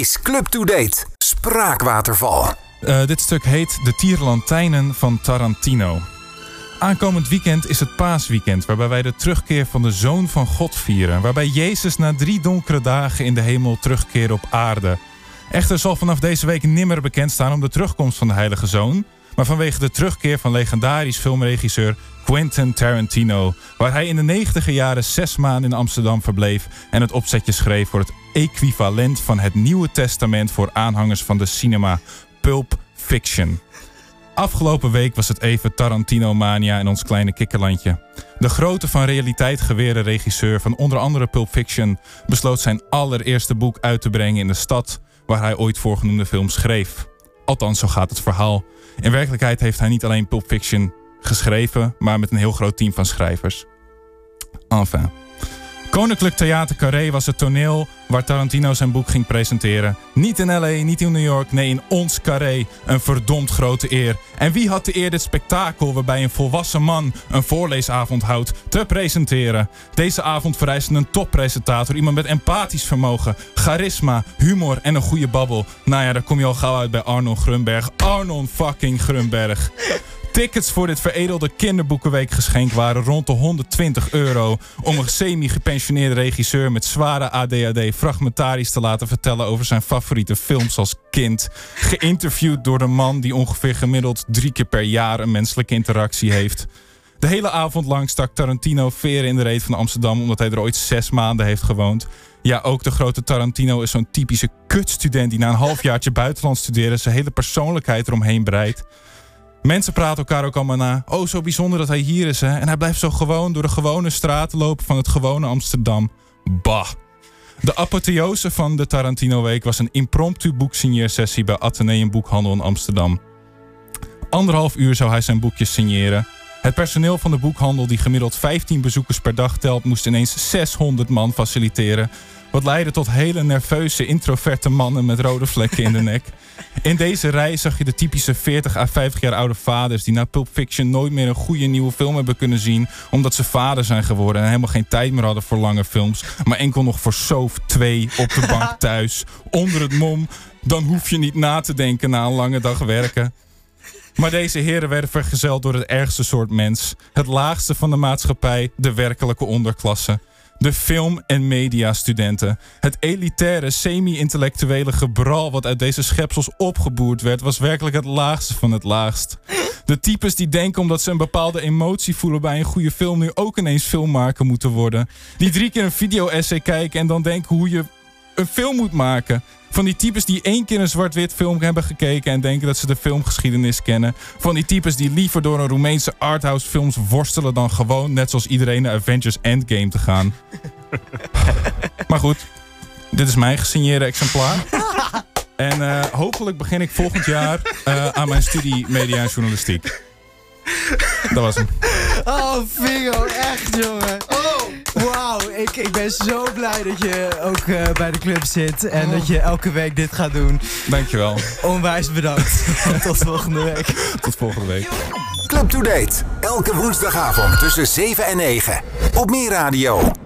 is Club to Date. Spraakwaterval. Uh, dit stuk heet De Tierlantijnen van Tarantino. Aankomend weekend is het paasweekend, waarbij wij de terugkeer van de Zoon van God vieren. Waarbij Jezus na drie donkere dagen in de hemel terugkeert op aarde. Echter zal vanaf deze week nimmer bekend staan om de terugkomst van de Heilige Zoon. Maar vanwege de terugkeer van legendarisch filmregisseur Quentin Tarantino. Waar hij in de negentiger jaren zes maanden in Amsterdam verbleef en het opzetje schreef voor het equivalent van het Nieuwe Testament voor aanhangers van de cinema Pulp Fiction. Afgelopen week was het even Tarantino-mania in ons kleine kikkerlandje. De grote van realiteit geweren regisseur van onder andere Pulp Fiction besloot zijn allereerste boek uit te brengen in de stad waar hij ooit voorgenoemde films schreef. Althans, zo gaat het verhaal. In werkelijkheid heeft hij niet alleen Pulp Fiction geschreven, maar met een heel groot team van schrijvers. Enfin. Koninklijk Theater Carré was het toneel waar Tarantino zijn boek ging presenteren. Niet in LA, niet in New York, nee in ons Carré. Een verdomd grote eer. En wie had de eer dit spektakel waarbij een volwassen man een voorleesavond houdt te presenteren? Deze avond vereist een toppresentator, iemand met empathisch vermogen, charisma, humor en een goede babbel. Nou ja, daar kom je al gauw uit bij Arnold Grunberg. Arnold fucking Grunberg. Tickets voor dit veredelde kinderboekenweek geschenk waren rond de 120 euro. Om een semi-gepensioneerde regisseur met zware ADHD fragmentarisch te laten vertellen over zijn favoriete films als kind. Geïnterviewd door de man die ongeveer gemiddeld drie keer per jaar een menselijke interactie heeft. De hele avond lang stak Tarantino veren in de reet van Amsterdam omdat hij er ooit zes maanden heeft gewoond. Ja, ook de grote Tarantino is zo'n typische kutstudent die na een halfjaartje buitenland studeren zijn hele persoonlijkheid eromheen breidt. Mensen praten elkaar ook allemaal na. Oh, zo bijzonder dat hij hier is, hè? En hij blijft zo gewoon door de gewone straten lopen van het gewone Amsterdam. Bah. De apotheose van de Tarantino Week was een impromptu boeksigneersessie bij Atheneum Boekhandel in Amsterdam. Anderhalf uur zou hij zijn boekjes signeren. Het personeel van de boekhandel, die gemiddeld 15 bezoekers per dag telt, moest ineens 600 man faciliteren. Wat leidde tot hele nerveuze, introverte mannen met rode vlekken in de nek. In deze rij zag je de typische 40 à 50 jaar oude vaders die na Pulp Fiction nooit meer een goede nieuwe film hebben kunnen zien. Omdat ze vader zijn geworden en helemaal geen tijd meer hadden voor lange films. Maar enkel nog voor Soof 2 op de bank thuis. Onder het mom. Dan hoef je niet na te denken na een lange dag werken. Maar deze heren werden vergezeld door het ergste soort mens. Het laagste van de maatschappij, de werkelijke onderklasse de film- en mediastudenten. Het elitaire, semi-intellectuele gebral wat uit deze schepsels opgeboerd werd, was werkelijk het laagste van het laagst. De types die denken omdat ze een bepaalde emotie voelen bij een goede film nu ook ineens filmmaker moeten worden. Die drie keer een video-essay kijken en dan denken hoe je een film moet maken. Van die types die één keer een zwart-wit film hebben gekeken en denken dat ze de filmgeschiedenis kennen. Van die types die liever door een Roemeense arthouse films worstelen dan gewoon, net zoals iedereen, naar Avengers Endgame te gaan. maar goed, dit is mijn gesigneerde exemplaar. En uh, hopelijk begin ik volgend jaar uh, aan mijn studie media en journalistiek. Dat was hem. Oh, Figo, echt jongen. Wauw, ik, ik ben zo blij dat je ook uh, bij de club zit. En oh. dat je elke week dit gaat doen. Dankjewel. Onwijs bedankt. Tot volgende week. Tot volgende week. Club to Date. Elke woensdagavond tussen 7 en 9. Op Meer Radio.